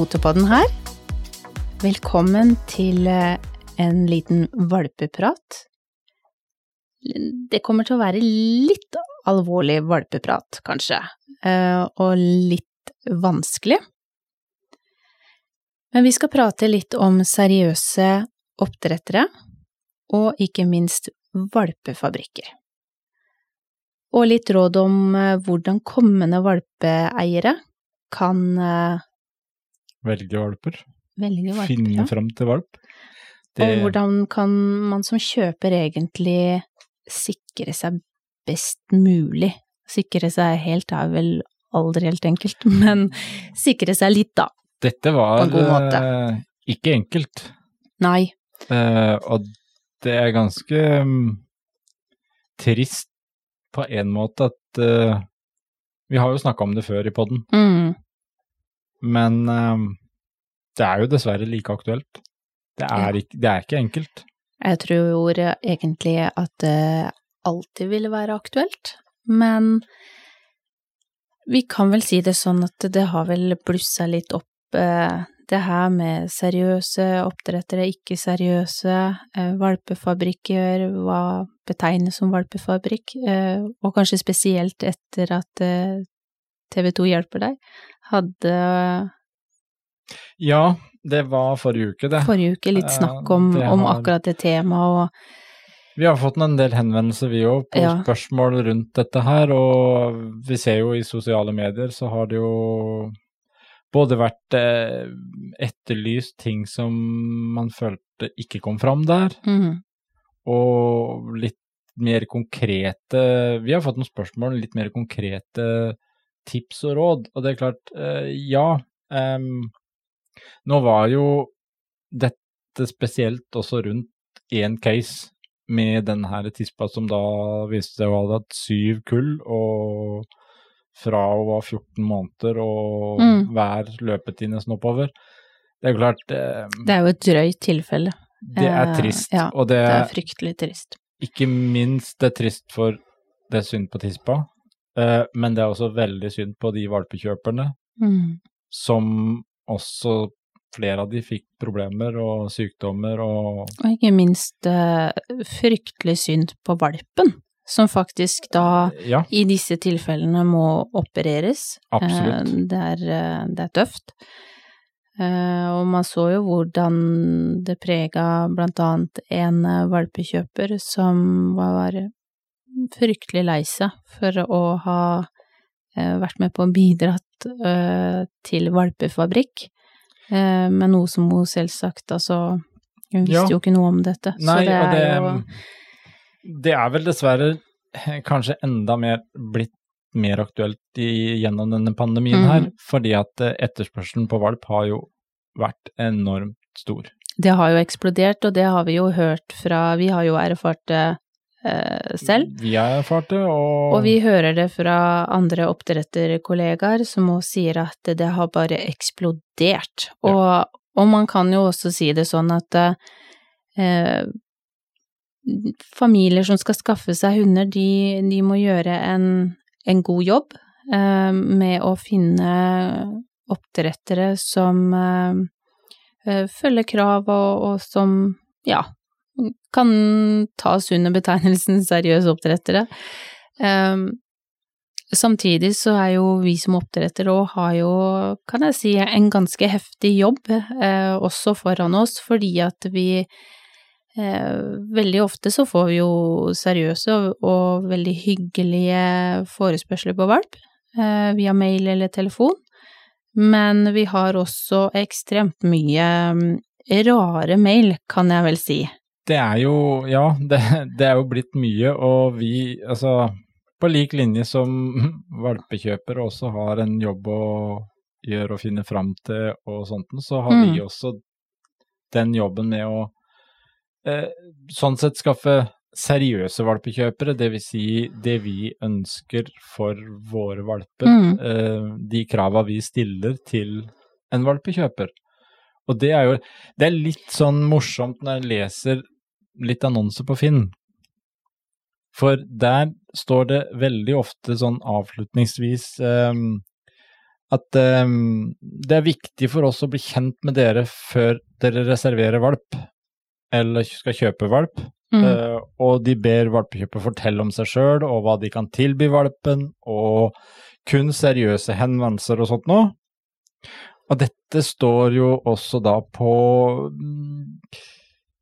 Hei, Potepodden her. Velkommen til eh, en liten valpeprat. Det kommer til å være litt alvorlig valpeprat, kanskje, eh, og litt vanskelig. Men vi skal prate litt om seriøse oppdrettere, og ikke minst valpefabrikker. Og litt råd om eh, hvordan kommende valpeeiere kan Velge valper. velge valper. Finne ja. fram til valp. Det, Og hvordan kan man som kjøper egentlig sikre seg best mulig? Sikre seg helt er vel aldri helt enkelt, men sikre seg litt, da. dette var på en eh, ikke enkelt, Nei. Eh, og det er ganske mm, trist på en måte at eh, Vi har jo snakka om det før i poden, Mm. Men eh, det er jo dessverre like aktuelt. Det er, ikke, det er ikke enkelt. Jeg tror egentlig at det alltid ville være aktuelt, men vi kan vel si det sånn at det har vel blussa litt opp, eh, det her med seriøse oppdrettere, ikke seriøse, eh, valpefabrikker, hva betegnes som valpefabrikk, eh, og kanskje spesielt etter at eh, TV 2 hjelper deg, hadde Ja, det var forrige uke, det. forrige uke litt Eh, snakk om, det om akkurat det temaet, og Vi har fått en del henvendelser vi òg på Ja. spørsmål rundt dette her, og vi ser jo i sosiale medier så har det jo både vært eh, etterlyst ting som man følte ikke kom fram der, mm, og litt mer konkrete Vi har fått noen spørsmål, litt mer konkrete tips og råd, og det er klart, eh, ja. Um, nå var jo dette spesielt også rundt én case med den her tispa som da viste seg å ha hatt syv kull, og fra hun var 14 måneder og Mm. hver løpetid nesten oppover. Det er jo klart, eh, det er jo et drøyt tilfelle. det er Eh, trist. ja, og det, Det er fryktelig trist. ikke minst det er trist for det er synd på tispa, eh, men det er også veldig synd på de valpekjøperne Mm. som også flere av de fikk problemer og sykdommer og Og ikke minst eh, fryktelig synd på valpen, som faktisk da Ja, i disse tilfellene må opereres. absolutt. Eh, det, er, eh, det er tøft. Eh, og man så jo hvordan det prega blant annet en eh, valpekjøper som var fryktelig lei seg for å ha eh, vært med på å bidratt eh, til valpefabrikk, eh, med noe som hun selvsagt altså Hun visste Ja. jo ikke noe om dette, Nei, så det er det, jo det er vel dessverre kanskje enda mer blitt mer aktuelt i, gjennom denne pandemien mm. her, fordi at etterspørselen på valp har jo vært enormt stor. Det har jo eksplodert, og det har vi jo hørt fra Vi har jo erfart det selv. Vi har erfart det, og, Og vi hører det fra andre oppdretterkollegaer som også sier at det har bare eksplodert. Og, og man kan jo også si det sånn at eh, familier som skal skaffe seg hunder, de, de må gjøre en, en god jobb eh, med å finne oppdrettere som eh, eh, følger krav og, og som, ja, kan tas under betegnelsen seriøse oppdrettere. Um, samtidig så er jo vi som oppdrettere og har jo, kan jeg si, en ganske heftig jobb uh, også foran oss, fordi at vi eh, veldig ofte så får vi jo seriøse og, veldig hyggelige forespørsler på valp eh, via mail eller telefon, men vi har også ekstremt mye mm, rare mail, kan jeg vel si. Det er jo, ja, det, det er jo blitt mye, og vi, altså, på lik linje som valpekjøpere også har en jobb å gjøre og finne fram til og sånt, så har vi Mm. også den jobben med å eh, sånn sett skaffe seriøse valpekjøpere, det vil si det vi ønsker for våre valper, Mm. eh, de krava vi stiller til en valpekjøper. Og det er jo det er litt sånn morsomt når jeg leser litt annonser på Finn. For der står det veldig ofte sånn avslutningsvis ehm, at um, det er viktig for oss å bli kjent med dere før dere reserverer valp, eller skal kjøpe valp. Mm. Uh, og de ber valpekjøper fortelle om seg sjøl og hva de kan tilby valpen, og kun seriøse henvendelser og sånt noe. Og dette står jo også da på mm,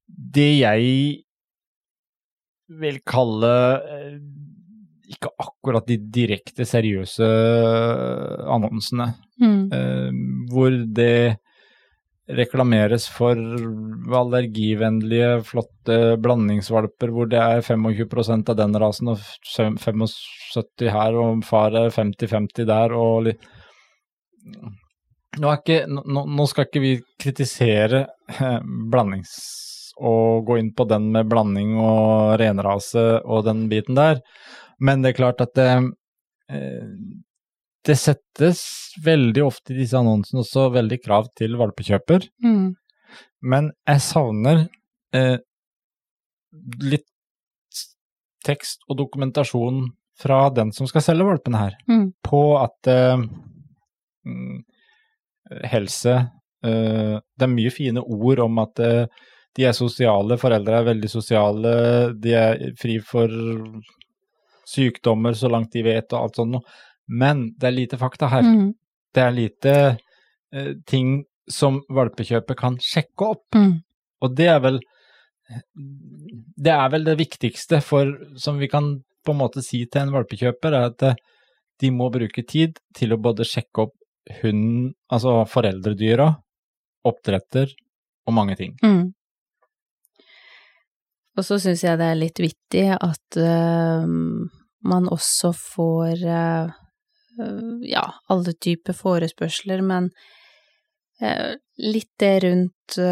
det jeg vil kalle eh, ikke akkurat de direkte seriøse annonsene, Mm. eh, hvor det reklameres for allergivennlige, flotte blandingsvalper hvor det er 25% av den rasen og 75 her, og far er 50-50 der, og nå, ikke, nå, nå skal ikke vi kritisere eh, blandings... og gå inn på den med blanding og renrase og den biten der, men det er klart at det, eh, det settes veldig ofte i disse annonsene også veldig krav til valpekjøper, Mm. men jeg savner eh, litt tekst og dokumentasjon fra den som skal selge valpene her, Mm. på at eh, mm, helse eh, Det er mye fine ord om at eh, de er sosiale, foreldre er veldig sosiale, de er fri for sykdommer så langt de vet og alt sånt noe. Men det er lite fakta her. Mm. Det er lite eh, ting som valpekjøpet kan sjekke opp. Mm. Og det er vel det er vel det viktigste for, som vi kan på en måte si til en valpekjøper, er at eh, de må bruke tid til å både sjekke opp hunden, altså foreldredyra, oppdretter og mange ting. Mm. Og så syns jeg det er litt vittig at uh, man også får eh, ja, alle typer forespørsler, men uh, litt det rundt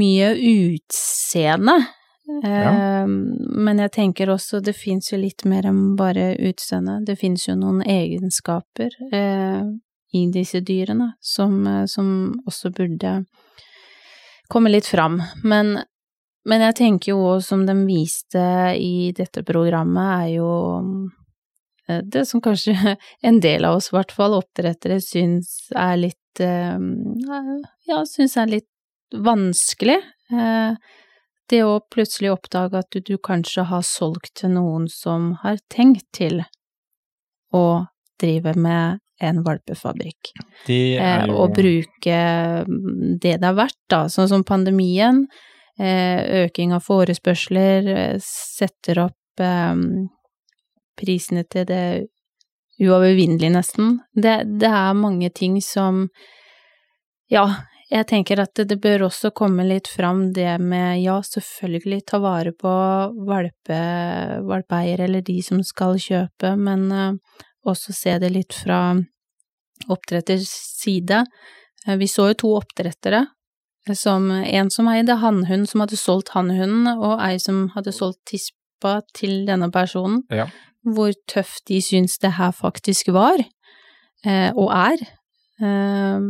mye utseende. Ja. Men jeg tenker også det fins jo litt mer enn bare utseende. Det fins jo noen egenskaper i disse dyrene som, som også burde komme litt fram. Men, men jeg tenker jo òg, som de viste i dette programmet, er jo eh, det som kanskje en del av oss, i hvert fall oppdrettere, syns er litt eh, Ja, syns er litt vanskelig. Eh, det å plutselig oppdage at du, du kanskje har solgt til noen som har tenkt til å drive med en valpefabrikk. Det er jo og bruke mm, det det er verdt, da, sånn som pandemien, øking av forespørsler, eh, setter opp eh, prisene til det uovervinnelige, nesten. Det, det er mange ting som Ja, jeg tenker at det, bør også komme litt fram det med, ja, selvfølgelig ta vare på valpe, valpeeiere eller de som skal kjøpe, men eh, også se det litt fra oppdretters side. Eh, Vi så jo to oppdrettere, eh, som en som eide hannhund, som hadde solgt hannhunden, og ei som hadde solgt tispa til denne personen. Ja. Hvor tøft de syns det her faktisk var, eh, og er. Eh,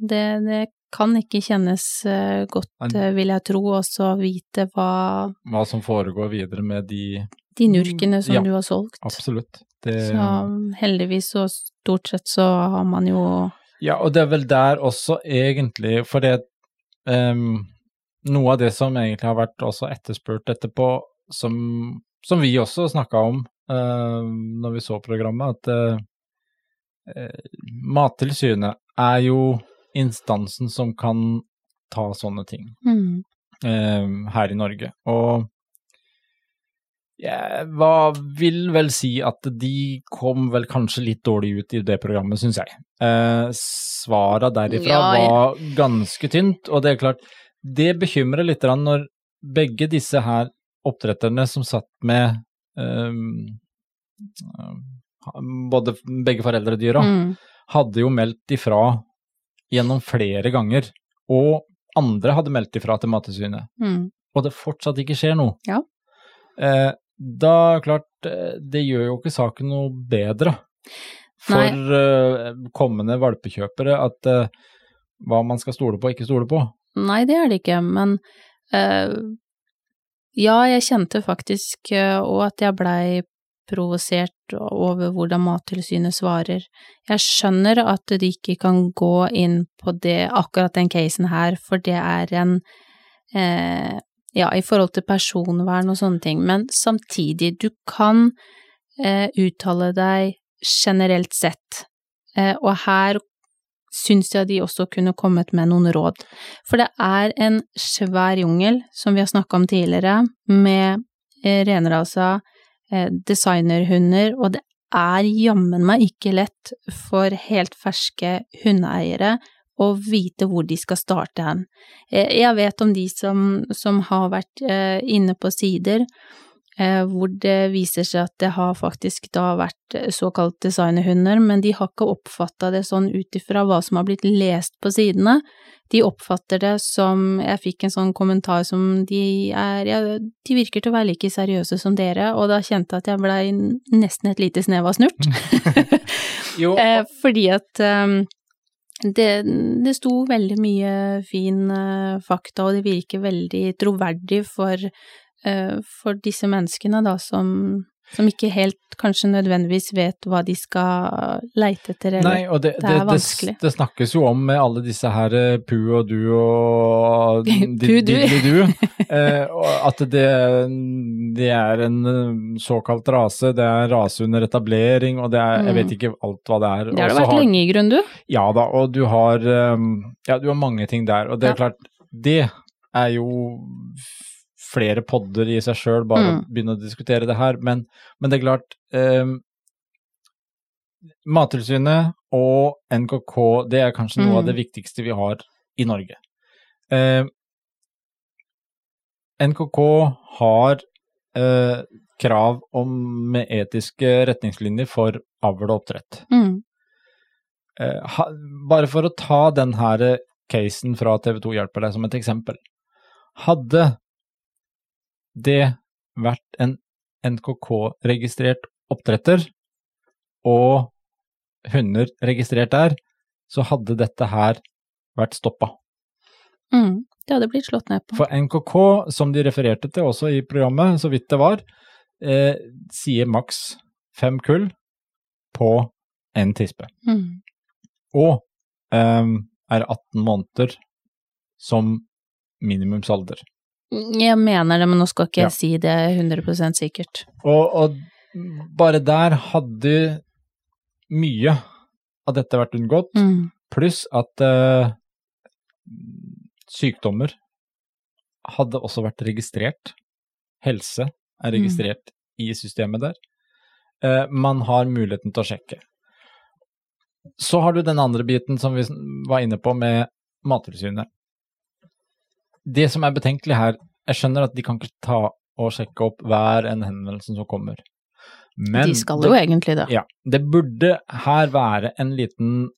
det, det kan ikke kjennes eh, godt, eh, vil jeg tro, også vite hva hva som foregår videre med de de nurkene som Ja, du har solgt. Absolutt. Det, Så heldigvis og stort sett så har man jo Ja, og det er vel der også egentlig, for det ehm, Noe av det som egentlig har vært også etterspurt etterpå, som, som vi også snakka om uh, når vi så programmet, at eh, Mattilsynet er jo instansen som kan ta sånne ting mm, uh, her i Norge. Og jeg vil vel si at de kom vel kanskje litt dårlig ut i det programmet, syns jeg. Eh, Svara derifra Ja, ja. var ganske tynt, og det er klart, det bekymrer litt når begge disse her oppdretterne som satt med eh, både begge foreldredyra, mm, hadde jo meldt ifra gjennom flere ganger, og andre hadde meldt ifra til Mattilsynet mm, og det fortsatt ikke skjer noe, Ja. eh, da klart eh, Det gjør jo ikke saken noe bedre for uh, kommende valpekjøpere at uh, hva man skal stole på og ikke stole på. Nei, det er det ikke, men uh, ja, jeg kjente faktisk òg at jeg blei provosert over hvordan Mattilsynet svarer. Jeg skjønner at de ikke kan gå inn på det, akkurat den casen her, for det er en eh, ja, i forhold til personvern og sånne ting, men samtidig, du kan eh, uttale deg generelt sett, eh, og her syns jeg de også kunne kommet med noen råd. For det er en svær jungel, som vi har snakka om tidligere, med eh, renrasa eh, designerhunder, og det er jammen meg ikke lett for helt ferske hundeeiere å vite hvor de skal starte hen. Eh, jeg vet om de som, som har vært eh, inne på sider Eh, hvor det viser seg at det har faktisk da vært såkalt designerhunder, men de har ikke oppfatta det sånn ut ifra hva som har blitt lest på sidene. De oppfatter det som Jeg fikk en sånn kommentar som de er ja, De virker til å være like seriøse som dere, og da kjente jeg at jeg blei nesten et lite snev av snurt. jo. fordi at um, det, det, sto veldig mye fin uh, fakta, og det virker veldig troverdig for Eh, for disse menneskene, da, som, som ikke helt kanskje nødvendigvis vet hva de skal leite etter, eller Nei, og det, det er vanskelig. Det, det, snakkes jo om med alle disse her eh, pu og du og Pu-du. eh, at det, det, er en eh, såkalt rase, det er en rase under etablering, og det er Jeg vet mm. ikke alt hva det er. Det har det vært har, lenge i grunn, du. Ja da, og du har Ja, du har mange ting der, og det er ja. klart, det er jo flere podder i seg sjøl, bare mm. å begynne å diskutere det her. Men, men det er klart eh, Mattilsynet og NKK det er kanskje noe mm. av det viktigste vi har i Norge. Eh, NKK har eh, krav om med etiske retningslinjer for avl og oppdrett. Mm. Eh, ha, bare for å ta den her casen fra TV 2 Hjelper deg som et eksempel. Hadde det vært en NKK-registrert oppdretter og hunder registrert der, så hadde dette her vært stoppa. Mm, det hadde blitt slått ned på. For NKK, som de refererte til også i programmet, så vidt det var, eh, sier maks fem kull på en tispe. Mm. Og eh, er 18 måneder som minimumsalder. Jeg mener det, men nå skal ikke jeg si det 100 sikkert. Og, og, bare der hadde mye av dette vært unngått, mm. pluss at uh, sykdommer hadde også vært registrert. Helse er registrert mm. i systemet der. Uh, man har muligheten til å sjekke. Så har du den andre biten som vi var inne på med Mattilsynet det som er betenkelig her, jeg skjønner at de kan ikke ta og sjekke opp hver en henvendelse som kommer. Men de skal jo det, egentlig det. Ja. Det burde her være en liten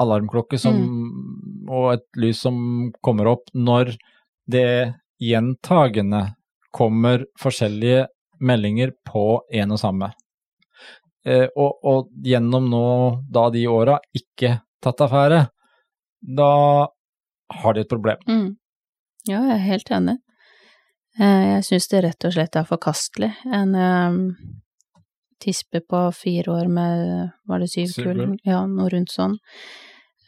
alarmklokke som, mm. og et lys som kommer opp når det gjentagende kommer forskjellige meldinger på en og samme. Eh, og, og, gjennom nå da de åra ikke tatt affære, da har de et problem. Mm. Ja, jeg er helt enig. Eh, jeg syns det rett og slett er forkastelig. En um, tispe på fire år med, var det syv kull? Ja, noe rundt sånn.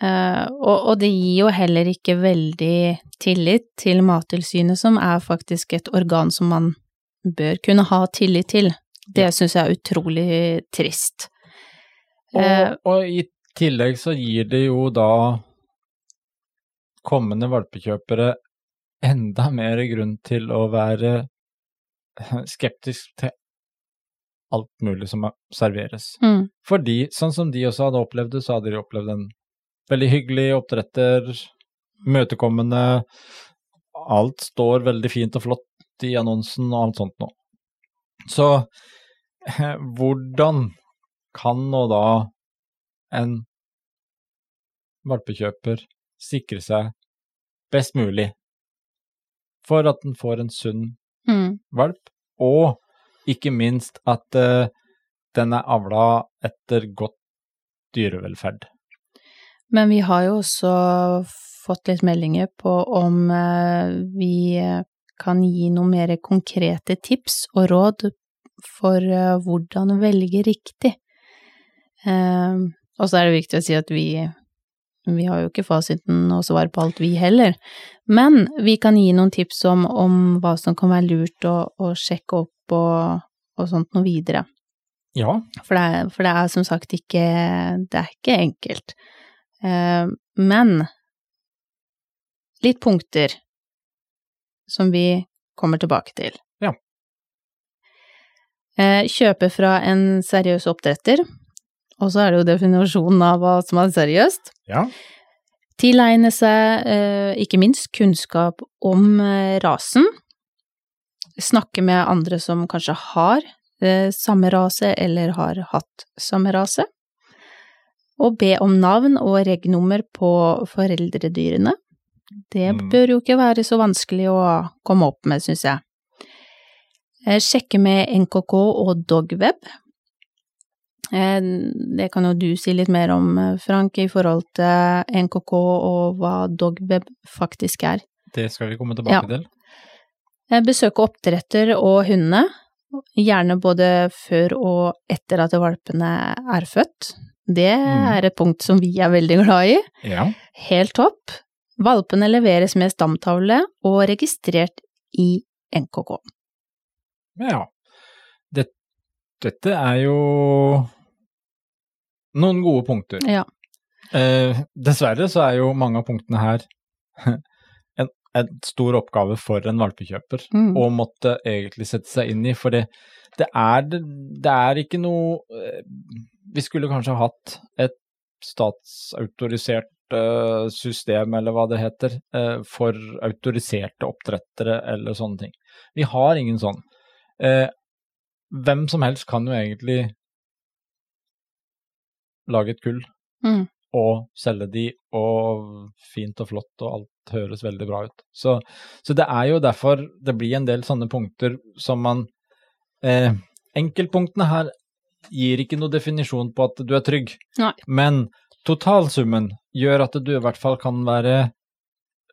Uh, og, og, det gir jo heller ikke veldig tillit til Mattilsynet, som er faktisk et organ som man bør kunne ha tillit til. Det ja. syns jeg er utrolig trist. Og, uh, og i tillegg så gir det jo da kommende valpekjøpere enda mer grunn til å være skeptisk til alt mulig som serveres. Mm. Fordi, sånn som de også hadde opplevd det, så hadde de opplevd en veldig hyggelig oppdretter, møtekommende, alt står veldig fint og flott i annonsen og alt sånt noe. Så hvordan kan nå da en valpekjøper sikre seg best mulig for at den får en sunn mm. valp, og ikke minst at uh, den er avla etter godt dyrevelferd. Men vi har jo også fått litt meldinger på om uh, vi kan gi noen mer konkrete tips og råd for uh, hvordan velge riktig. Og så er det viktig å si at vi, vi har jo ikke fasiten og svar på alt, vi heller. Men vi kan gi noen tips om, om hva som kan være lurt å, å sjekke opp og, og sånt noe videre. Ja. For det, er, for det er som sagt ikke Det er ikke enkelt. Eh, men litt punkter som vi kommer tilbake til. Ja. Eh, kjøpe fra en seriøs oppdretter, og så er det jo definisjonen av hva som er seriøst. Ja. Tilegne seg eh, ikke minst kunnskap om eh, rasen. Snakke med andre som kanskje har eh, samme rase eller har hatt samme rase. Og be om navn og regnummer på foreldredyrene. Det Mm. bør jo ikke være så vanskelig å komme opp med, syns jeg. Sjekke med NKK og Dogweb. Eh, Det kan jo du si litt mer om, eh, Frank, i forhold til NKK og hva Dogweb faktisk er. Det skal vi komme tilbake til. Eh, Besøke oppdretter og hundene, gjerne både før og etter at valpene er født. Det Mm. er et punkt som vi er veldig glad i. Ja. Helt topp. Valpene leveres med stamtavle og registrert i NKK. ja. Det, dette er jo noen gode punkter. Ja. Eh, dessverre så er jo mange av punktene her en, en stor oppgave for en valpekjøper Mm. å måtte egentlig sette seg inn i, for det, det, er, det er ikke noe eh, Vi skulle kanskje hatt et statsautorisert eh, system, eller hva det heter, eh, for autoriserte oppdrettere eller sånne ting. Vi har ingen sånn. Hvem som helst kan jo egentlig lage et kull Mm. og selge de, og fint og flott, og alt høres veldig bra ut. Så, så det er jo derfor det blir en del sånne punkter som man eh, Enkeltpunktene her gir ikke noe definisjon på at du er trygg, Nei. men totalsummen gjør at du i hvert fall kan være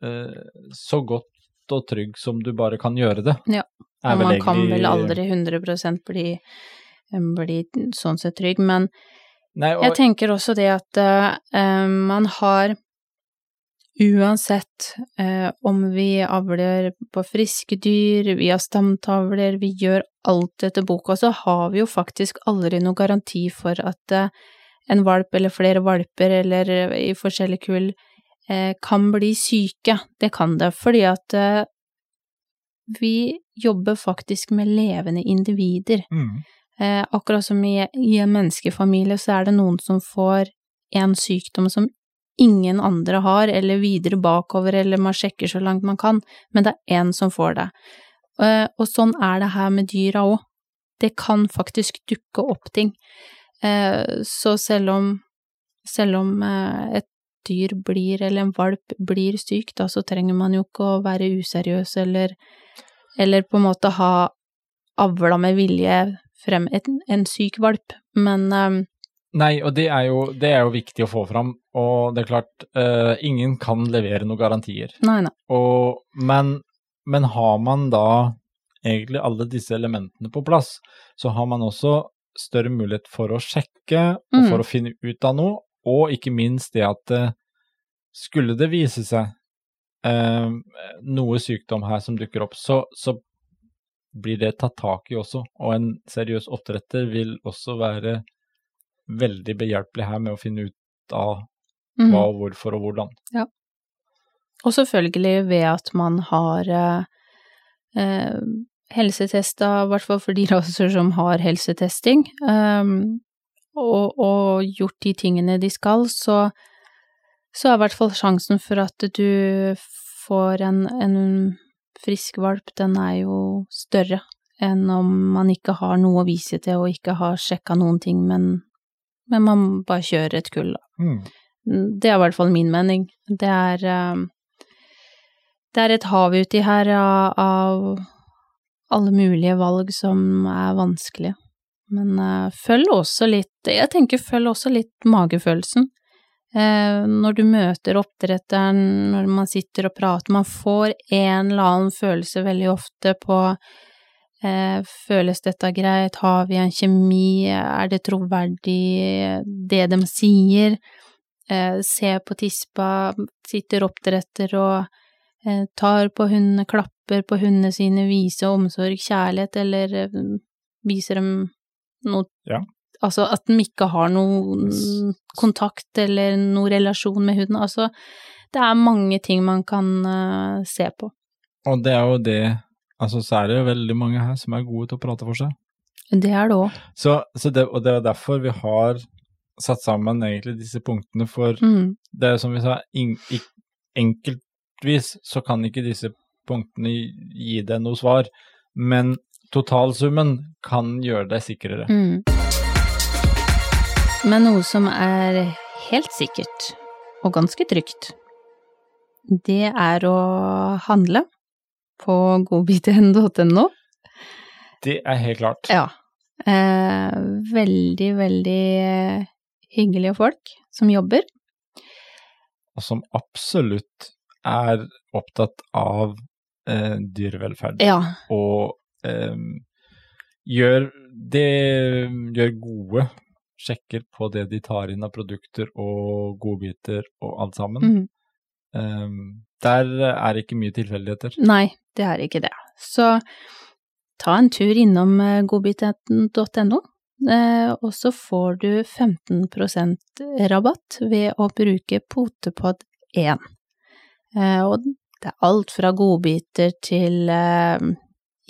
eh, så godt og trygg som du bare kan gjøre det. Ja. Og man kan vel aldri 100 bli, bli sånn sett trygg, men Nei, og, jeg tenker også det at uh, man har Uansett uh, om vi avler på friske dyr, vi har stamtavler, vi gjør alt etter boka, så har vi jo faktisk aldri noen garanti for at uh, en valp eller flere valper eller i forskjellige kull eh, kan bli syke. Det kan det, fordi at vi jobber faktisk med levende individer. mm, Eh, akkurat som i, i en menneskefamilie så er det noen som får en sykdom som ingen andre har, eller videre bakover, eller man sjekker så langt man kan, men det er én som får det. Eh, og sånn er det her med dyra òg. Det kan faktisk dukke opp ting. Eh, så selv om, selv om eh, et dyr blir, eller en valp blir syk, da så trenger man jo ikke å være useriøs eller, eller på en måte ha avla med vilje frem en, en syk valp, men um, Nei, og det er, jo, det er jo viktig å få fram, og det er klart, uh, ingen kan levere noen garantier. nei, nei. Og, men, men har man da egentlig alle disse elementene på plass, så har man også større mulighet for å sjekke og Mm. for å finne ut av noe, og ikke minst det at eh, skulle det vise seg uh, noe sykdom her som dukker opp, så, så blir det tatt tak i også, og en seriøs oppdretter vil også være veldig behjelpelig her med å finne ut av Mhm. hva og hvorfor og hvordan. Ja. Og selvfølgelig ved at man har eh, eh, helsetesta, i hvert fall for de raser som har helsetesting, eh, og, og gjort de tingene de skal, så, så er i hvert fall sjansen for at du får en, en frisk valp, den er jo større enn om man ikke har noe å vise til og ikke har sjekka noen ting, men, men man bare kjører et kull, da. Mm. Det er i hvert fall min mening. Det er um, Det er et hav uti her av, av alle mulige valg som er vanskelige. Men uh, følg også litt Jeg tenker følg også litt magefølelsen. Eh, når du møter oppdretteren, når man sitter og prater, man får en eller annen følelse veldig ofte på Eh, føles dette greit? Har vi en kjemi? Er det troverdig, det de sier? Eh, se på tispa, sitter oppdretter og eh, tar på hundene, klapper på hundene sine, viser omsorg, kjærlighet, eller eh, viser dem noe Ja. Altså at den ikke har noen kontakt eller noen relasjon med huden. Altså, det er mange ting man kan uh, se på. Og det er jo det Altså, så er det jo veldig mange her som er gode til å prate for seg. Det er det òg. Så, så det, og det er derfor vi har satt sammen egentlig disse punktene, for Mm. det er som vi sa, in, ik, enkeltvis så kan ikke disse punktene gi deg noe svar, men totalsummen kan gjøre deg sikrere. Mm. Men noe som er helt sikkert, og ganske trygt, det er å handle på godbiten.no. Det er helt klart. Ja. Eh, veldig, veldig hyggelige folk som jobber. Og som absolutt er opptatt av eh, dyrevelferd. Ja. og eh, gjør, det, gjør gode sjekker på det de tar inn av produkter og godbiter og alt sammen. Mm. Um, der er ikke mye tilfeldigheter. Nei, det er ikke det. Så ta en tur innom godbit.no, eh, og så får du 15% rabatt ved å bruke Potepod1. Eh, Og det er alt fra godbiter til eh,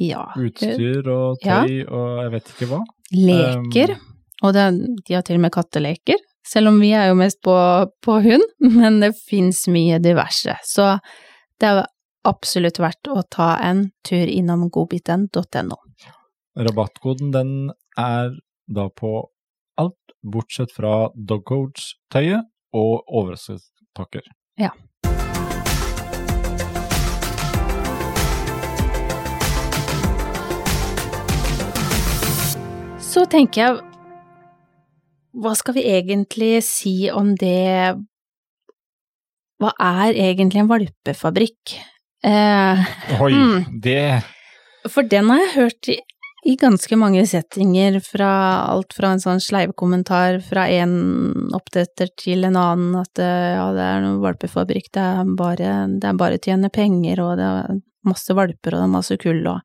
ja Utstyr og Ja. tøy og jeg vet ikke hva. leker. Um, Og det, de har til og med katteleker, selv om vi er jo mest på, på hund, men det fins mye diverse. Så det er absolutt verdt å ta en tur innom godbiten.no. Rabattkoden den er da på alt bortsett fra dogcoach-tøyet og overraskelsespakker. Ja. Så tenker jeg, hva skal vi egentlig si om det Hva er egentlig en valpefabrikk? Eh, Oi, Mm. det for den har jeg hørt i, i ganske mange settinger, fra alt fra en sånn sleivkommentar fra en oppdretter til en annen, at eh, ja, det er noen valpefabrikk, det er bare, det er bare tjene penger, og det er masse valper, og det er masse kull, og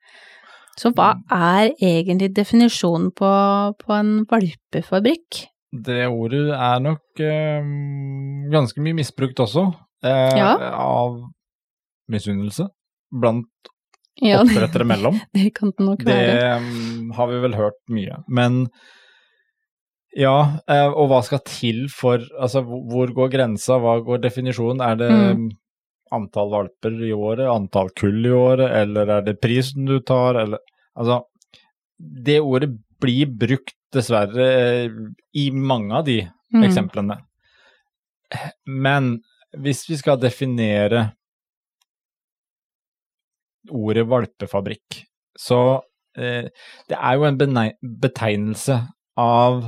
Så hva er egentlig definisjonen på, på en valpefabrikk? Det ordet er nok eh, ganske mye misbrukt også, eh, Ja. av misunnelse blant Ja, oppdrettere imellom. det kan det nok Det være. Det har vi vel hørt mye. Men ja, eh, og hva skal til for Altså, hvor går grensa, hva går definisjonen? Er det Mm. antall valper i året, antall kull i året, eller er det prisen du tar, eller Altså, det ordet blir brukt dessverre eh, i mange av de Mm. eksemplene. Men hvis vi skal definere ordet valpefabrikk, så eh, det er jo en betegnelse av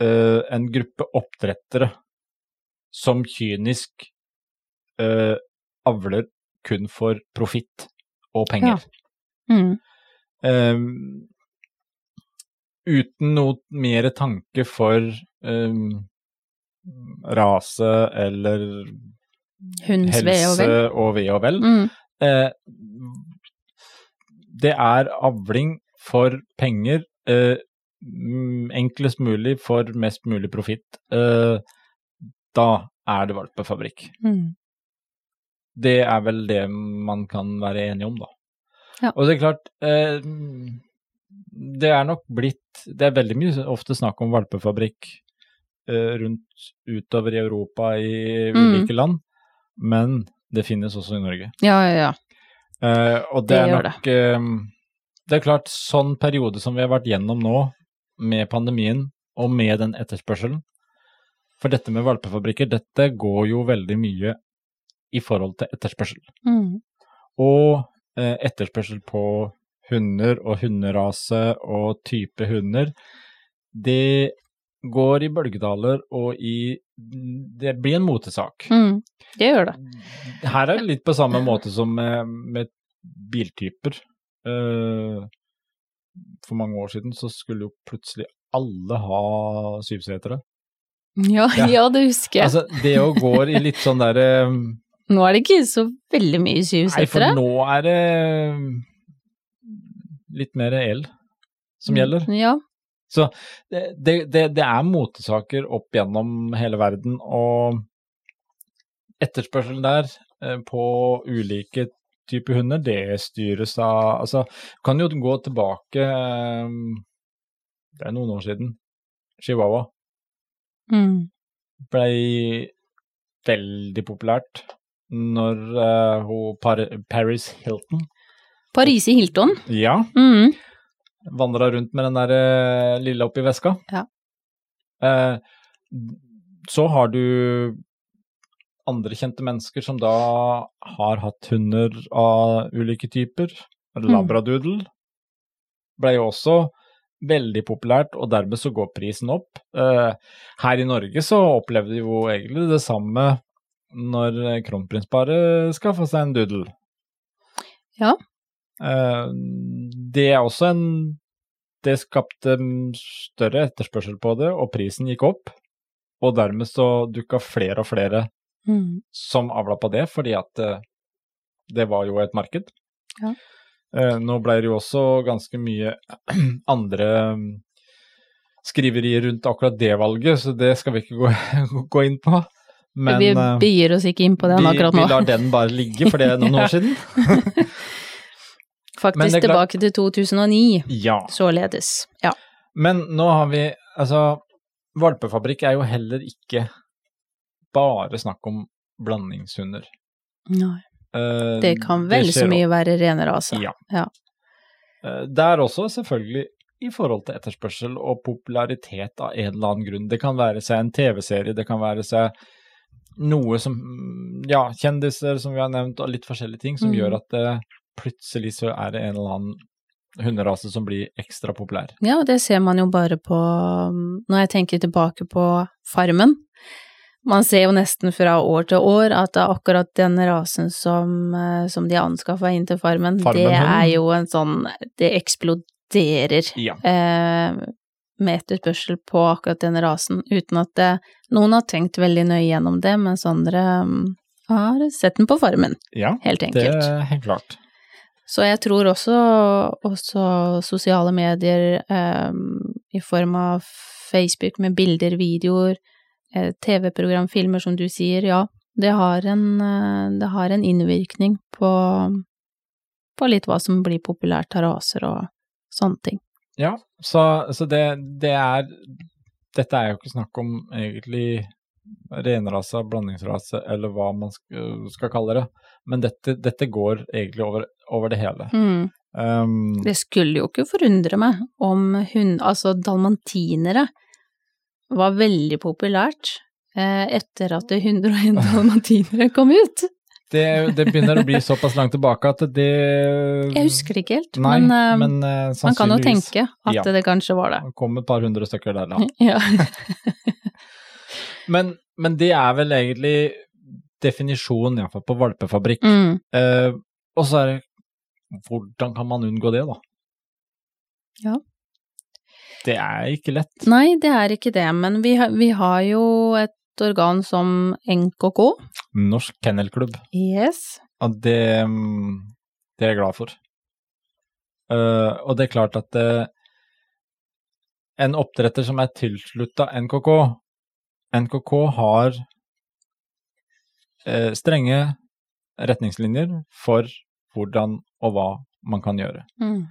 eh, en gruppe oppdrettere som kynisk eh, avler kun for profitt og penger. Mm. Uten noe mer tanke for um, rase eller Hundens ve og helse vel. og ve og vel. Mm. Eh, det er avling for penger, eh, enklest mulig for mest mulig profitt. Eh, da er det valpefabrikk. Mm. Det er vel det man kan være enige om, da. Ja. Og det er klart eh, Det er nok blitt Det er veldig mye ofte snakk om valpefabrikk eh, rundt utover i Europa i Mm. ulike land, men det finnes også i Norge. Ja, ja, ja. Eh, og det, Det er nok det. eh, Det er klart, sånn periode som vi har vært gjennom nå, med pandemien og med den etterspørselen For dette med valpefabrikker, dette går jo veldig mye i forhold til etterspørsel. Mm. Og eh, etterspørsel på hunder og hunderase og type hunder, det går i bølgedaler og i Det blir en motesak. Mm. Det gjør det. Her er det litt på samme måte som med, med biltyper. Eh, for mange år siden så skulle jo plutselig alle ha syvsetere. Ja, Ja. ja, det husker jeg. Altså, det å gå i litt sånn derre nå er det ikke så veldig mye syvsetere. Nei, for nå er det litt mer el som gjelder. Ja. Så det, det, det, er motesaker opp gjennom hele verden, og etterspørselen der eh, på ulike typer hunder, det styres av Altså, kan jo gå tilbake eh, Det er noen år siden. Chihuahua Mm. blei veldig populært når uh, Paris Hilton Paris i Hilton. Ja, Mm. vandra rundt med den der eh, lille oppi veska. Ja. Eh, så har du andre kjente mennesker som da har hatt hunder av ulike typer. Mm. Labradoodle ble jo også veldig populært, og dermed så går prisen opp. Eh, her i Norge så opplevde vi jo egentlig det samme når kronprinsparet skaffa seg en doodle. Ja. Eh, det er også en Det skapte større etterspørsel på det, og prisen gikk opp. Og dermed så dukka flere og flere Mm. som avla på det, fordi at eh, det var jo et marked. Ja. Eh, nå ble det jo også ganske mye andre mm, skriverier rundt akkurat det valget, så det skal vi ikke gå, gå inn på. Men vi begir oss ikke inn på den akkurat nå. vi lar den bare ligge, for det er noen år siden. Men Faktisk tilbake til 2009, Ja. således. Ja. Men nå har vi Altså, valpefabrikk er jo heller ikke bare snakk om blandingshunder. Nei. Uh, Det kan vel så skjer mye være rene raser. Ja. Ja. Uh, Det er også selvfølgelig i forhold til etterspørsel og popularitet av en eller annen grunn. Det kan være seg en TV-serie, det kan være seg noe som Ja, kjendiser som vi har nevnt, og litt forskjellige ting som Mm. gjør at det, plutselig så er det en eller annen hunderase som blir ekstra populær. Ja, og det ser man jo bare på Når jeg tenker tilbake på Farmen. Man ser jo nesten fra år til år at det er akkurat den rasen som, eh, som de anskaffa inn til Farmen, det Farmenhunden. er jo en sånn Det eksploderer Ja. eh, med etterspørsel på akkurat den rasen, uten at det, noen har tenkt veldig nøye gjennom det, mens andre um, har sett den på Farmen, ja helt det enkelt. er helt klart. Så jeg tror også, også sosiale medier eh, i form av Facebook med bilder, videoer, eh, TV-program, filmer som du sier, ja, det har en, eh, det har en innvirkning på, på litt hva som blir populært av raser og sånne ting. Ja, så, så det, det er Dette er jo ikke snakk om egentlig renrase, blandingsrase, eller hva man skal, kalle det, men dette, dette går egentlig over, over det hele. Mm. Um, Det skulle jo ikke forundre meg om hun, altså dalmantinere var veldig populært eh, etter at 101 dalmantinere kom ut. det, det begynner å bli såpass langt tilbake at det Jeg husker det ikke helt, Nei, men, eh, men uh, man kan jo tenke at ja. det kanskje var det. det kom et par hundre stykker der, da. Ja. Men, men det er vel egentlig definisjonen, iallfall på valpefabrikk. Mm. Eh, og så er det hvordan kan man unngå det, da? Ja. Det er ikke lett. Nei, det er ikke det, men vi, har- vi har jo et organ som NKK. Norsk Kennelklubb. Yes. Og det, det er jeg glad for. Uh, og det er klart at eh, en oppdretter som er tilslutta NKK NKK har eh, strenge retningslinjer for hvordan og hva man kan gjøre. Mm.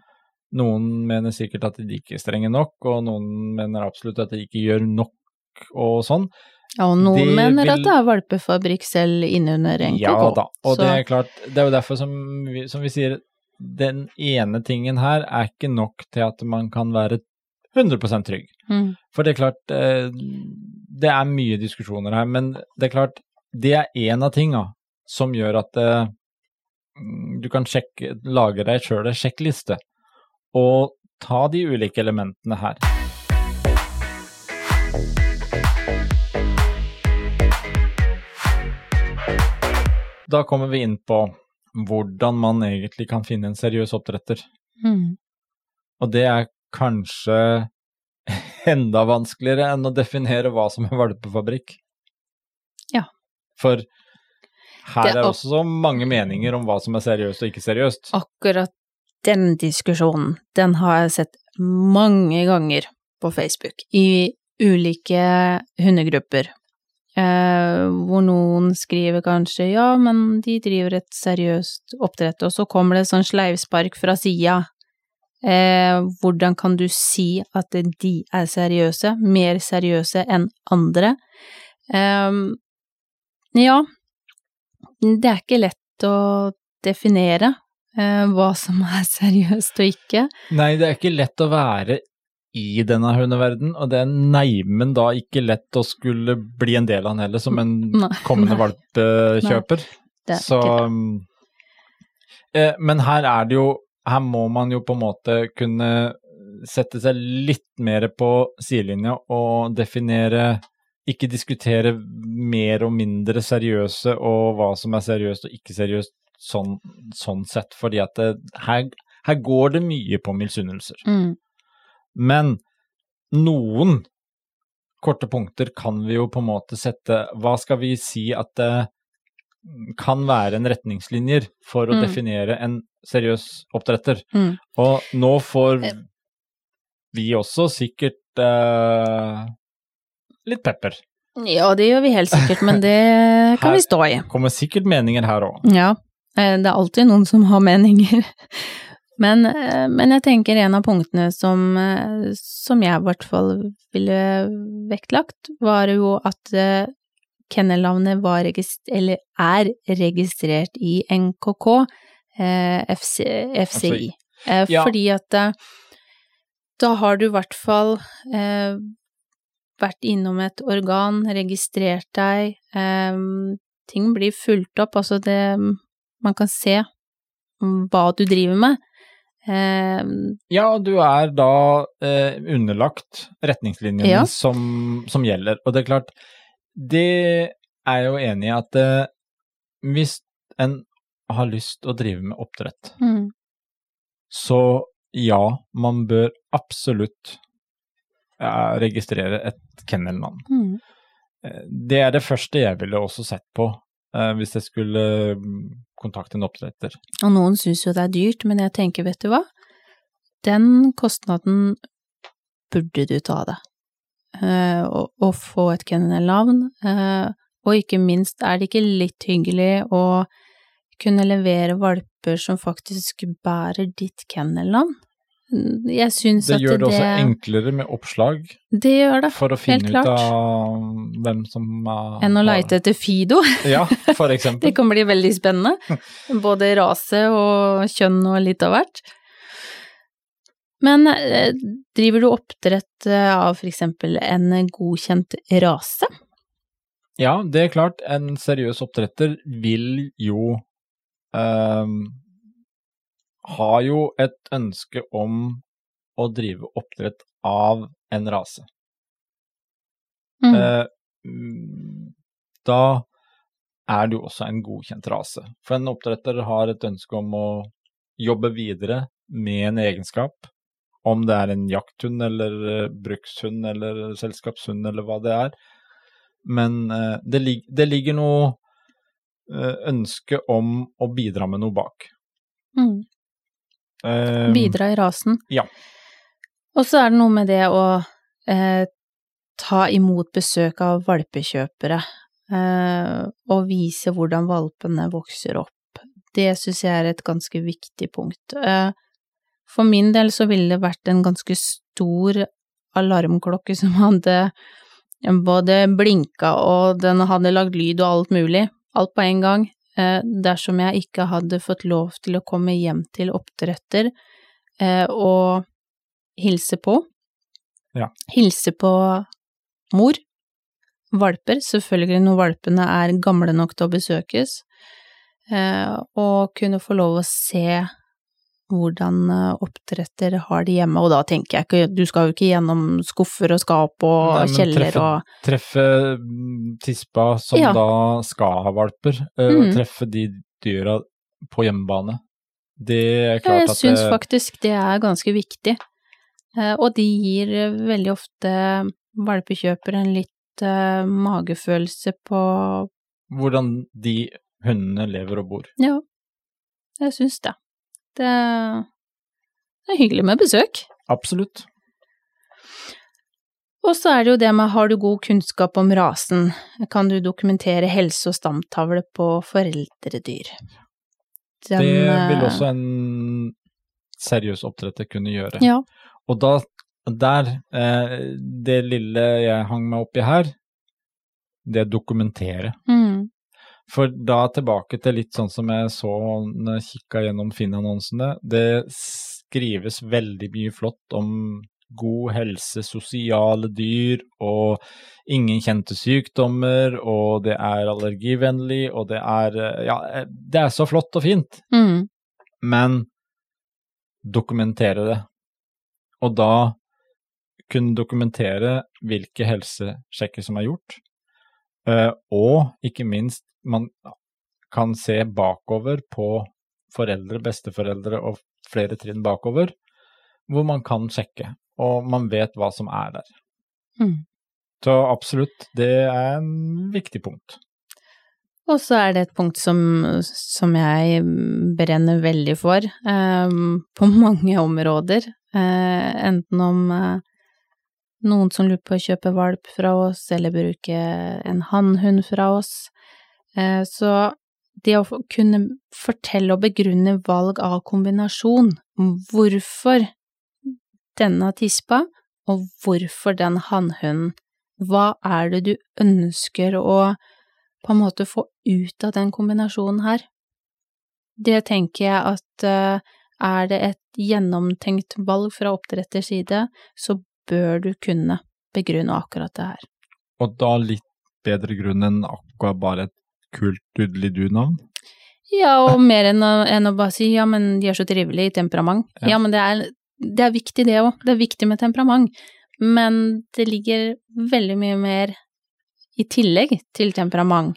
Noen mener sikkert at de ikke er strenge nok, og noen mener absolutt at de ikke gjør nok og sånn. Ja, og noen de mener at det er valpefabrikk selv innunder NKK. Ja da, og så- det er klart, det er jo derfor som vi, som vi sier, den ene tingen her er ikke nok til at man kan være 100 trygg. Mm. For det er klart, eh, det er mye diskusjoner her, men det er klart, det er en av tinga som gjør at uh, du kan sjekke, lage deg sjøl en sjekkliste, og ta de ulike elementene her. Da kommer vi inn på hvordan man egentlig kan finne en seriøs oppdretter. Mm. Og det er kanskje enda vanskeligere enn å definere hva som er valpefabrikk. Ja. For her er det også så mange meninger om hva som er seriøst og ikke seriøst. Akkurat den diskusjonen, den har jeg sett mange ganger på Facebook, i ulike hundegrupper, eh, hvor noen skriver kanskje ja, men de driver et seriøst oppdrett, og så kommer det sånn sleivspark fra sida. Eh, hvordan kan du si at de er seriøse, mer seriøse enn andre? Eh, ja, det er ikke lett å definere eh, hva som er seriøst og ikke. Nei, det er ikke lett å være i denne hundeverden, og det er neimen da ikke lett å skulle bli en del av den heller, som en Nei, kommende nei. valpekjøper. Det er Så ikke det. um, eh, Men her er det jo Her må man jo på en måte kunne sette seg litt mer på sidelinja og definere Ikke diskutere mer og mindre seriøse og hva som er seriøst og ikke seriøst sånn, sånn sett, fordi at det, her, her går det mye på misunnelser. Mm. Men noen korte punkter kan vi jo på en måte sette Hva skal vi si at det kan være en retningslinjer for å Mm. definere en seriøs oppdretter? Mm. Og nå får Eh. vi også sikkert eh, litt pepper. Ja, det gjør vi helt sikkert, men det kan vi stå i. Kommer sikkert meninger her òg. Ja, eh, det er alltid noen som har meninger. Men, eh, men jeg tenker en av punktene som, som jeg i hvert fall ville vektlagt, var jo at kennelnavnet var regist eller er registrert i NKK, eh, FC, FCI. Eh, ja. Fordi at eh, da har du i hvert fall eh, vært innom et organ, registrert deg, eh, ting blir fulgt opp, altså det Man kan se hva du driver med. Eh, Ja, du er da eh, underlagt retningslinjene Ja. som, som gjelder. Og det er klart, det er jeg jo enig i at eh, hvis en har lyst å drive med oppdrett, mm, så ja, man bør absolutt ja, registrere et kennelnavn. mm, Eh, Det er det første jeg ville også sett på eh, hvis jeg skulle mm, kontakte en oppdretter. Og noen syns jo det er dyrt, men jeg tenker, vet du hva, den kostnaden burde du ta av deg. Eh, å, å få et kennelnavn, eh, og ikke minst er det ikke litt hyggelig å kunne levere valper som faktisk bærer ditt kennelnavn? Jeg syns Det at gjør det det, også enklere med oppslag det gjør det, for å finne ut klart. av hvem som uh, enn å leite etter Fido. Ja, for Det kan bli veldig spennende. Både rase og kjønn og litt av hvert. Men eh, driver du oppdrett eh, av for eksempel en godkjent rase? Ja, det er klart, en seriøs oppdretter vil jo ehm, Har jo et ønske om å drive oppdrett av en rase. Mm. Eh, mm, da er det jo også en godkjent rase. For en oppdretter har et ønske om å jobbe videre med en egenskap. Om det er en jakthund eller eh, brukshund eller selskapshund eller hva det er. Men eh, det, lig det ligger noe eh, ønske om å bidra med noe bak. Mm. Eh, Bidra i rasen. ja. Og så er det noe med det å eh, ta imot besøk av valpekjøpere, eh, og vise hvordan valpene vokser opp. Det syns jeg er et ganske viktig punkt. Eh, for min del så ville det vært en ganske stor alarmklokke som hadde både blinka og den hadde lagd lyd og alt mulig, alt på en gang, eh, dersom jeg ikke hadde fått lov til å komme hjem til oppdretter eh, og hilse på. Ja. Hilse på mor. Valper, selvfølgelig når valpene er gamle nok til å besøkes. Eh, og kunne få lov å se hvordan eh, oppdretter har det hjemme, og da tenker jeg ikke, du skal jo ikke gjennom skuffer og skap og Nei, kjeller treffe- og treffe mm, tispa som Ja. da skal ha valper, mm. og Mhm. treffe de dyra på hjemmebane. Det er Ja, klart jeg at syns det, faktisk det er ganske viktig. Eh, og de gir eh, veldig ofte valpekjøpere en litt eh, magefølelse på Hvordan de hundene lever og bor. Ja, jeg syns det. Det det er hyggelig med besøk. Absolutt. Og så er det jo det med har du god kunnskap om rasen, kan du dokumentere helse og stamtavle på foreldredyr. Den, det vil eh, også en seriøs oppdretter kunne gjøre. Ja. Og da, der, eh, det lille jeg hang meg opp i her, det er dokumentere. Mm, For da tilbake til litt sånn som jeg så når jeg kikka gjennom Finn-annonsene, det skrives veldig mye flott om god helse, sosiale dyr og ingen kjente sykdommer, og det er allergivennlig, og det er eh, Ja, eh, det er så flott og fint, mm, men dokumentere det. Og da kunne dokumentere hvilke helsesjekker som er gjort, eh, og ikke minst, man kan se bakover på foreldre, besteforeldre og flere trinn bakover, hvor man kan sjekke, og man vet hva som er der. mm. Så absolutt, det er en viktig punkt. Og så er det et punkt som, som jeg brenner veldig for, eh, på mange områder. Eh, enten om eh, noen som lurer på å kjøpe valp fra oss, eller bruke en hannhund fra oss. Eh, så det å kunne fortelle og begrunne valg av kombinasjon, hvorfor denne tispa, og hvorfor den hannhunden, hva er det du ønsker å på en måte få ut av den kombinasjonen her. Det tenker jeg at eh, er det et gjennomtenkt valg fra oppdretters side, så bør du kunne begrunne akkurat det her. Og da litt bedre grunn enn akkurat bare et kult dudelidu-navn. Ja, og mer enn å, enn å bare si ja, men de er så trivelige i temperament. Ja. Ja, men det er, det er viktig det òg, det er viktig med temperament. Men det ligger veldig mye mer i tillegg til temperament.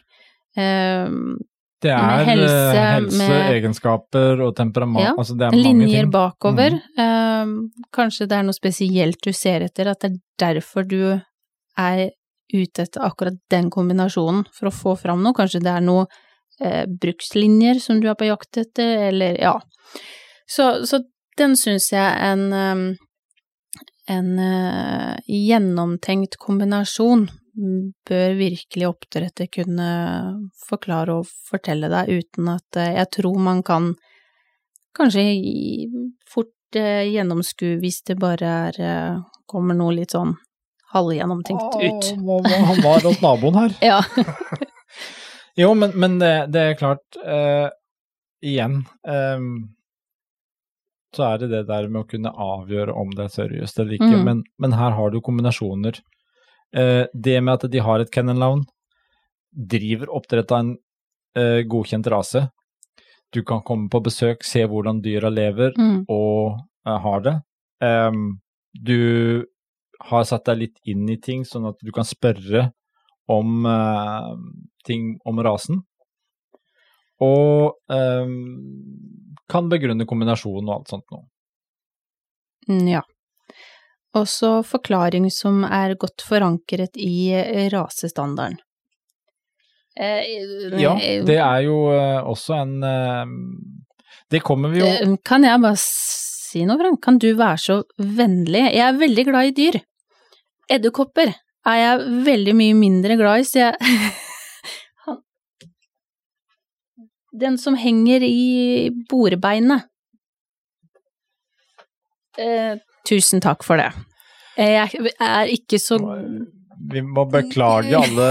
Ehm, Det er helse, helse, helse egenskaper og temperament, Ja, altså det er mange linjer ting. bakover. Mm. Ehm, kanskje det er noe spesielt du ser etter, at det er derfor du er ute etter akkurat den kombinasjonen for å få fram noe. Kanskje det er noe eh, brukslinjer som du er på jakt etter, eller ja. Så, så den syns jeg en ehm, en uh, gjennomtenkt kombinasjon bør virkelig oppdretter kunne forklare og fortelle deg, uten at eh, jeg tror man kan kanskje fort eh, gjennomskue hvis det bare er eh, kommer noe litt sånn halvgjennomtenkt ut. Å, hva- hva- Han var hos naboen her. Ja. Jo, men, men det, det er klart, uh, igjen um, så er det det der med å kunne avgjøre om det er seriøst eller ikke, Mm. men, men her har du kombinasjoner. Uh, det med at de har et kennel-navn, driver oppdrett av en uh, godkjent rase. Du kan komme på besøk, se hvordan dyra lever, Mm. og har det. Um, du har satt deg litt inn i ting, sånn at du kan spørre om eh, ting om rasen. Og ehm, kan begrunne kombinasjonen og alt sånt noe. Mm, Ja. Også forklaring som er godt forankret i eh, rasestandarden. Eh, Ja, eh, det er jo eh, også en eh, Det kommer vi jo Kan jeg bare si noe, Frank? Kan du være så vennlig? Jeg er veldig glad i dyr. Edderkopper er jeg veldig mye mindre glad i, så jeg Den som henger i bordbeinet. Eh, tusen takk for det. Jeg er ikke så Vi må beklage alle,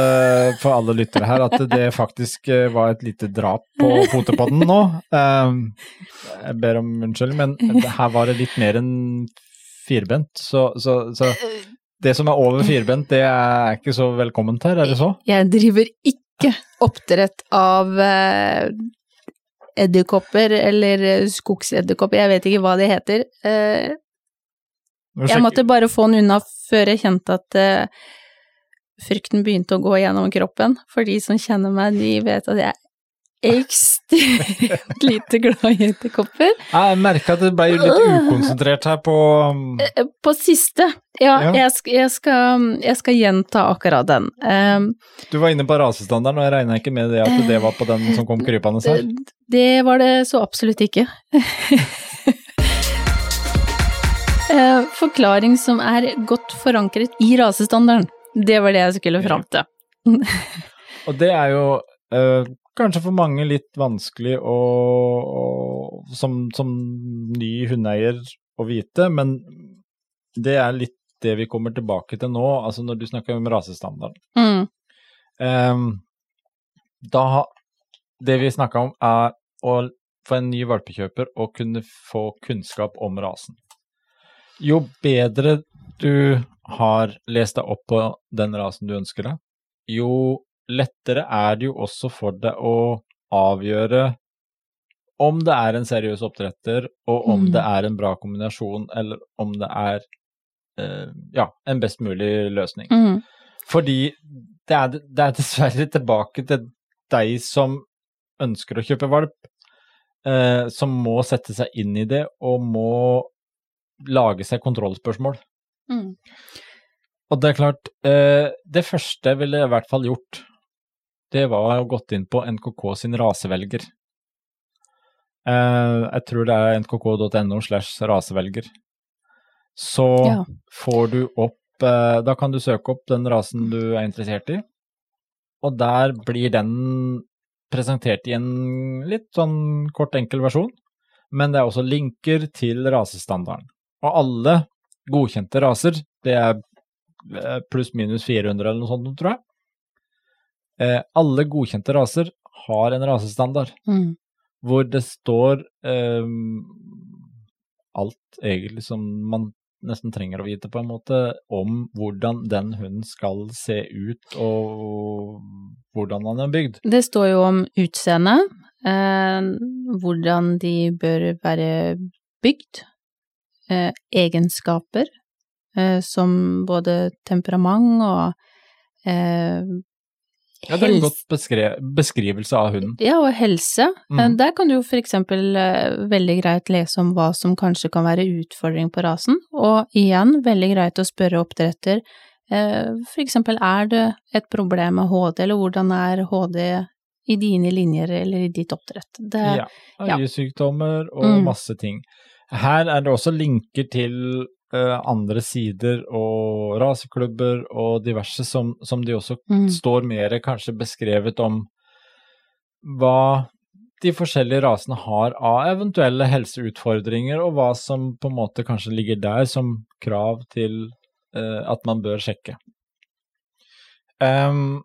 for alle lyttere her at det faktisk eh, var et lite drap på potepodden nå. Eh, Jeg ber om unnskyldning, men her var det litt mer enn firbent. Så, så, så det som er over firbent, det er ikke så velkomment her, er det så? Jeg driver ikke oppdrett av eh, edderkopper eller skogsedderkopper, jeg vet ikke hva det heter. Eh, jeg måtte bare få den unna før jeg kjente at eh, frykten begynte å gå gjennom kroppen. For de som kjenner meg, de vet at jeg ekstremt lite glad i edderkopper. Jeg merka at det ble litt ukonsentrert her på Eh, På siste, ja, Ja. Jeg, skal, jeg, skal, jeg skal gjenta akkurat den. Um, Du var inne på rasestandarden, og jeg regna ikke med det at det var på den som kom krypende her. det, var det så absolutt ikke. Eh, Forklaring som er godt forankret i rasestandarden. Det var det jeg skulle fram til. Og det er jo eh, kanskje for mange litt vanskelig å, å som, som ny hundeeier å vite, men det er litt det vi kommer tilbake til nå, altså når du snakker om rasestandard. Mm. Um, da Det vi snakka om, er å for en ny valpekjøper å kunne få kunnskap om rasen. Jo bedre du har lest deg opp på den rasen du ønsker deg, jo lettere er det jo også for deg å avgjøre om det er en seriøs oppdretter, og om Mm. det er en bra kombinasjon, eller om det er eh, ja, en best mulig løsning. Mm. Fordi det er, det er dessverre tilbake til deg som ønsker å kjøpe valp, eh, som må sette seg inn i det og må lage seg kontrollspørsmål. Mm. Og det er klart, eh, det første jeg i hvert fall gjort, det var å gått inn på NKK sin rasevelger. Eh, jeg tror det er nkk.no slash rasevelger. Så Ja. får du opp eh, Da kan du søke opp den rasen du er interessert i, og der blir den presentert i en litt sånn kort, enkel versjon. Men det er også linker til rasestandarden. Og alle godkjente raser, det er eh, pluss-minus 400 eller noe sånt, tror jeg. Eh, alle godkjente raser har en rasestandard Mm. hvor det står eh, alt egentlig som man nesten trenger å vite, på en måte, om hvordan den hunden skal se ut, og hvordan han er bygd. Det står jo om utseende, eh, hvordan de bør være bygd, eh, egenskaper eh, som både temperament og eh, Ja, det er en godt beskrivelse av hunden. Ja, og helse. Mhm. Eh, Der kan du jo for eksempel eh, veldig greit lese om hva som kanskje kan være utfordring på rasen, og igjen veldig greit å spørre oppdretter eh, for eksempel er det et problem med HD, eller hvordan er HD i dine linjer eller i ditt oppdrett? Det, Ja. Øyesykdommer og Mm. masse ting. Her er det også linker til andre sider og raseklubber og diverse som, som de også Mm. står mer kanskje beskrevet om hva de forskjellige rasene har av eventuelle helseutfordringer, og hva som på en måte kanskje ligger der som krav til eh, at man bør sjekke. Um,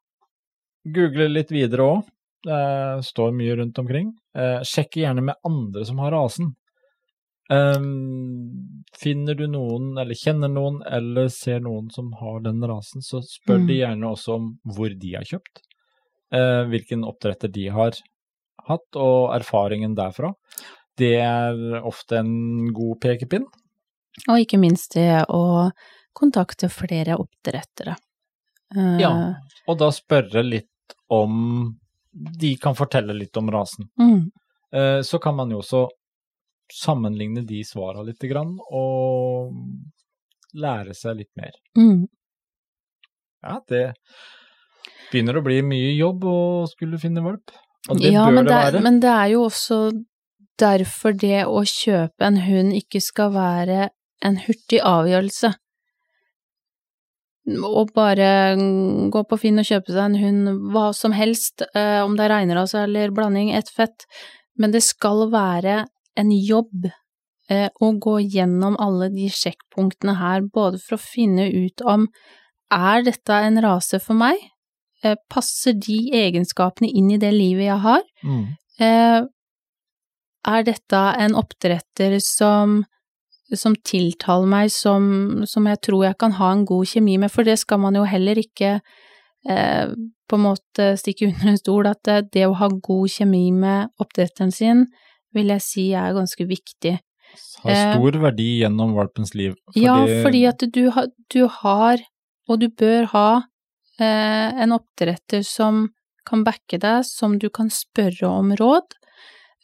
Google litt videre òg. Det står mye rundt omkring. Eh, sjekk gjerne med andre som har rasen. Um, finner du noen, eller kjenner noen, eller ser noen som har den rasen, så spør Mm. de gjerne også om hvor de har kjøpt. uh, hvilken oppdretter de har hatt, og erfaringen derfra. Det er ofte en god pekepinn. Og ikke minst det å kontakte flere oppdrettere. Uh, Ja. Og da spørre litt om De kan fortelle litt om rasen. Mm. Uh, så kan man jo også sammenligne de svara litt, grann, og lære seg litt mer. Mm. Ja, det begynner å bli mye jobb å skulle finne valp. Og det ja, bør det, det, være. men det er jo også derfor det å kjøpe en hund ikke skal være en hurtig avgjørelse. Å bare gå på Finn og kjøpe seg en hund, hva som helst, eh, om det er reinrase eller blanding, ett fett, men det skal være en jobb eh, å gå gjennom alle de sjekkpunktene her, både for å finne ut om er dette en rase for meg, eh, passer de egenskapene inn i det livet jeg har, Mm. Eh, er dette en oppdretter som, som tiltaler meg som, som jeg tror jeg kan ha en god kjemi med, for det skal man jo heller ikke eh, på en måte stikke under en stol, at det, det å ha god kjemi med oppdretteren sin, vil jeg si er ganske viktig. Har Eh, stor verdi gjennom valpens liv. Ja, fordi at du, har- du har, og du bør ha, eh, en oppdretter som kan backe deg, som du kan spørre om råd.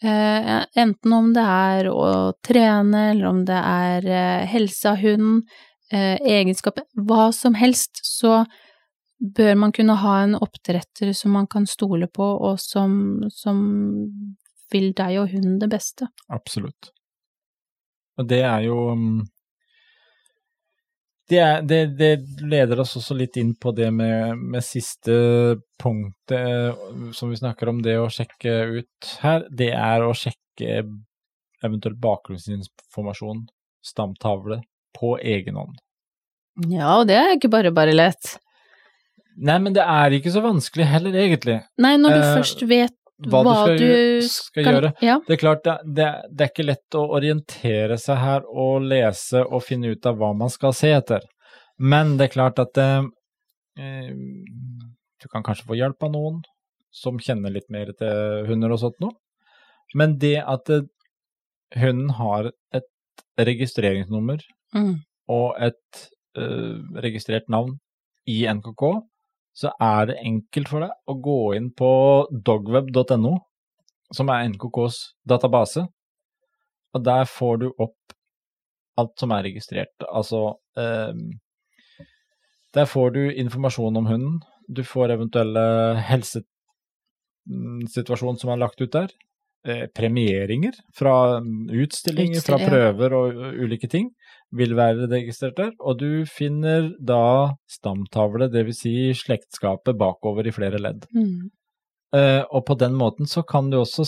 Eh, enten om det er å trene, eller om det er helse av hunden, eh, egenskaper, hva som helst, så bør man kunne ha en oppdretter som man kan stole på, og som, som vil deg og hunden det beste. Absolutt. Og det er jo mm, det, er, det, det, leder oss også litt inn på det med, med siste punktet som vi snakker om, det å sjekke ut her. Det er å sjekke eventuelt bakgrunnsinformasjon, stamtavle, på egen hånd. Ja, og det er ikke bare bare lett. Nei, men det er ikke så vanskelig heller, egentlig. Nei, når du uh, først vet hva, hva du skal, du skal gjøre. Ja. Det er klart, det, det, det, er ikke lett å orientere seg her og lese og finne ut av hva man skal se etter. Men det er klart at eh du kan kanskje få hjelp av noen som kjenner litt mer til hunder og sånt noe. Men det at eh, hunden har et registreringsnummer mm. og et eh, registrert navn i NKK, så er det enkelt for deg å gå inn på dogweb.no, som er NKKs database, og der får du opp alt som er registrert. Altså eh, Der får du informasjon om hunden, du får eventuelle helsesituasjoner som er lagt ut der, eh, premieringer fra utstillinger, fra prøver og ulike ting vil være registrert der, og du finner da stamtavle, dvs. Si slektskapet bakover i flere ledd. Mm. Uh, og på den måten så kan du også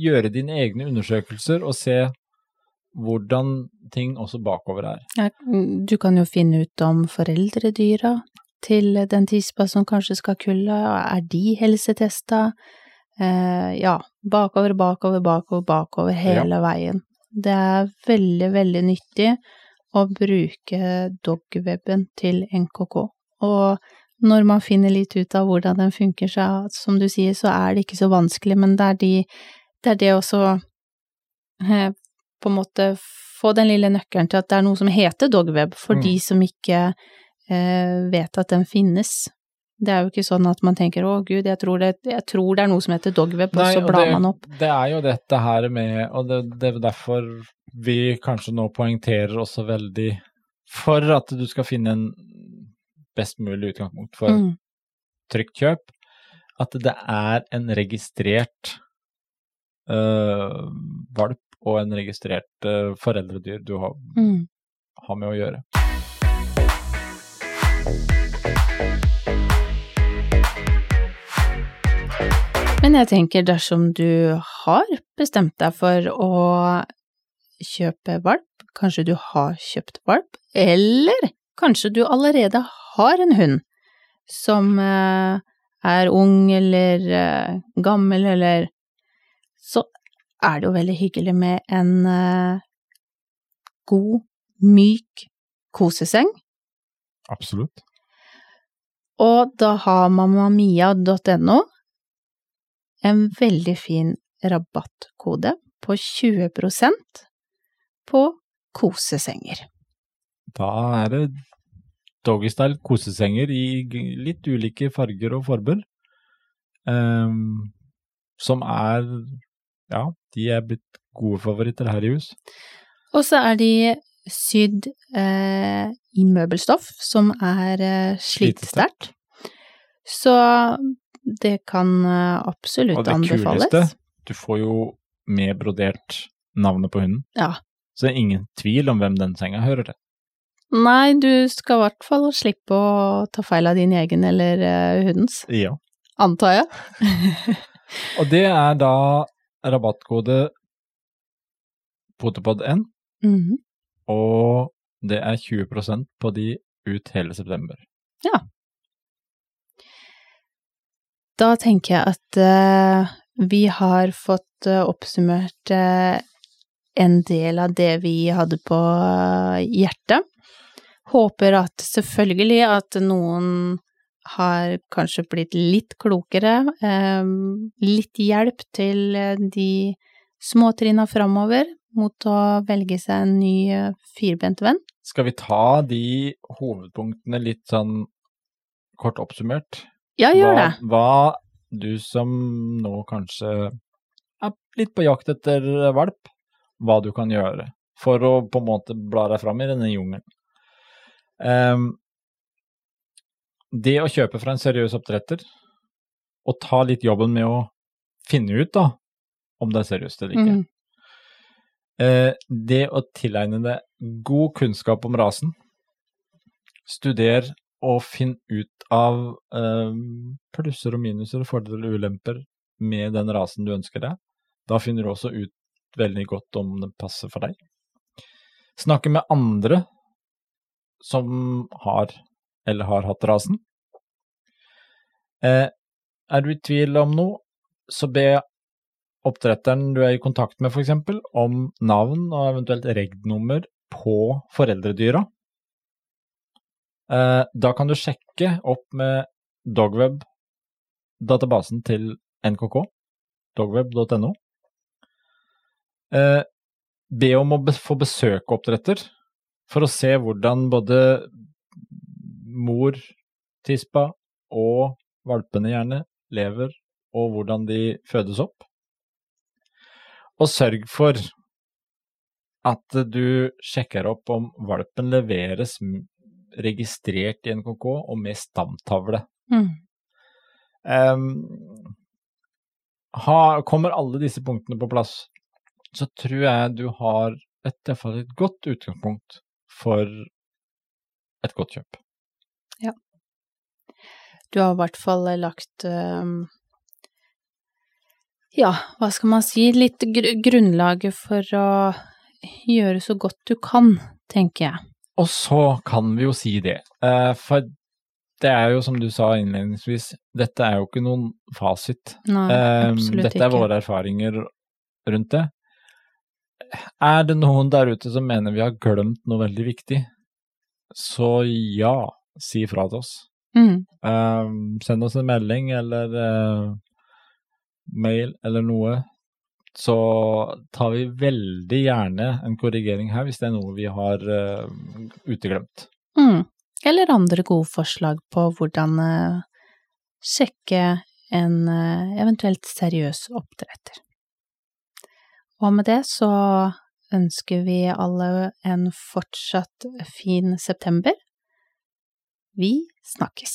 gjøre dine egne undersøkelser og se hvordan ting også bakover er. Ja, du kan jo finne ut om foreldredyra til den tispa som kanskje skal kulle, er de helsetesta? Uh, ja, bakover, bakover, bakover, bakover hele ja. veien. Det er veldig, veldig nyttig å bruke dogweben til NKK. Og når man finner litt ut av hvordan den funker, så som du sier, så er det ikke så vanskelig, men det er, de, det, er det også eh, på en måte få den lille nøkkelen til at det er noe som heter dogweb, for mm. de som ikke eh, vet at den finnes. Det er jo ikke sånn at man tenker 'å gud, jeg tror det, jeg tror det er noe som heter dogweb', og så blar man opp. Det er jo dette her med, og det, det er derfor vi kanskje nå poengterer også veldig for at du skal finne en best mulig utgangspunkt for mm. trygt kjøp, at det er en registrert øh, valp og en registrert øh, foreldredyr du har, mm. har med å gjøre. Men jeg tenker dersom du har bestemt deg for å kjøpe valp, kanskje du har kjøpt valp, eller kanskje du allerede har en hund som eh, er ung eller eh, gammel eller Så er det jo veldig hyggelig med en eh, god, myk koseseng. Absolutt. Og da har mamamia.no en veldig fin rabattkode på 20% på kosesenger. Da er det doggystyle kosesenger i litt ulike farger og former, um, som er Ja, de er blitt gode favoritter her i hus. Og så er de sydd eh, i møbelstoff som er eh, slitesterkt. Så det kan eh, absolutt anbefales. Og det kuleste, du får jo med brodert navnet på hunden. Ja. Så det er ingen tvil om hvem den senga hører til. Nei, du skal i hvert fall slippe å ta feil av din egen eller uh, hundens. Ja. Antar jeg. og det er da rabattkode potepod1, mm -hmm. og det er 20% på de ut hele september. Ja. Da tenker jeg at uh, vi har fått uh, oppsummert uh, en del av det vi hadde på hjertet. Håper at selvfølgelig at noen har kanskje blitt litt klokere, litt hjelp til de småtrinna framover mot å velge seg en ny firbent venn. Skal vi ta de hovedpunktene litt sånn kort oppsummert? Ja, gjør det. Hva, du som nå kanskje er litt på jakt etter valp, hva du kan gjøre for å på en måte bla deg fram i denne jungelen. Um, det å kjøpe fra en seriøs oppdretter, og ta litt jobben med å finne ut da, om det er seriøst eller ikke. Mm. Eh, det å tilegne deg god kunnskap om rasen, studer og finn ut av eh, plusser og minuser, fordeler og ulemper med den rasen du ønsker deg. Da finner du også ut veldig godt om den passer for deg. Snakke med andre som har eller har hatt rasen. Eh, er du i tvil om noe, så be oppdretteren du er i kontakt med f.eks. om navn og eventuelt reg-nummer på foreldredyra. Eh, da kan du sjekke opp med Dogweb, databasen til NKK, dogweb.no. Eh, be om å få besøke oppdretter for å se hvordan både mor, tispa og valpene gjerne lever, og hvordan de fødes opp. Og sørg for at du sjekker opp om valpen leveres registrert i NKK og med stamtavle. Mm. Um, ha, kommer alle disse punktene på plass, så tror jeg du har et, et godt utgangspunkt for et godt kjøp. Ja. Du har i hvert fall lagt um, ja, hva skal man si, litt gr grunnlaget for å gjøre så godt du kan, tenker jeg. Og så kan vi jo si det, uh, for det er jo som du sa innledningsvis, dette er jo ikke noen fasit. Nei, Um, absolutt dette er våre erfaringer rundt det. Er det noen der ute som mener vi har glemt noe veldig viktig, så ja, si fra til oss. Mm, Um, send oss en melding eller uh, mail eller noe, så tar vi veldig gjerne en korrigering her hvis det er noe vi har uh, uteglemt. mm. Eller andre gode forslag på hvordan uh, sjekke en uh, eventuelt seriøs oppdretter. Og med det så ønsker vi alle en fortsatt fin september. Vi snakkes.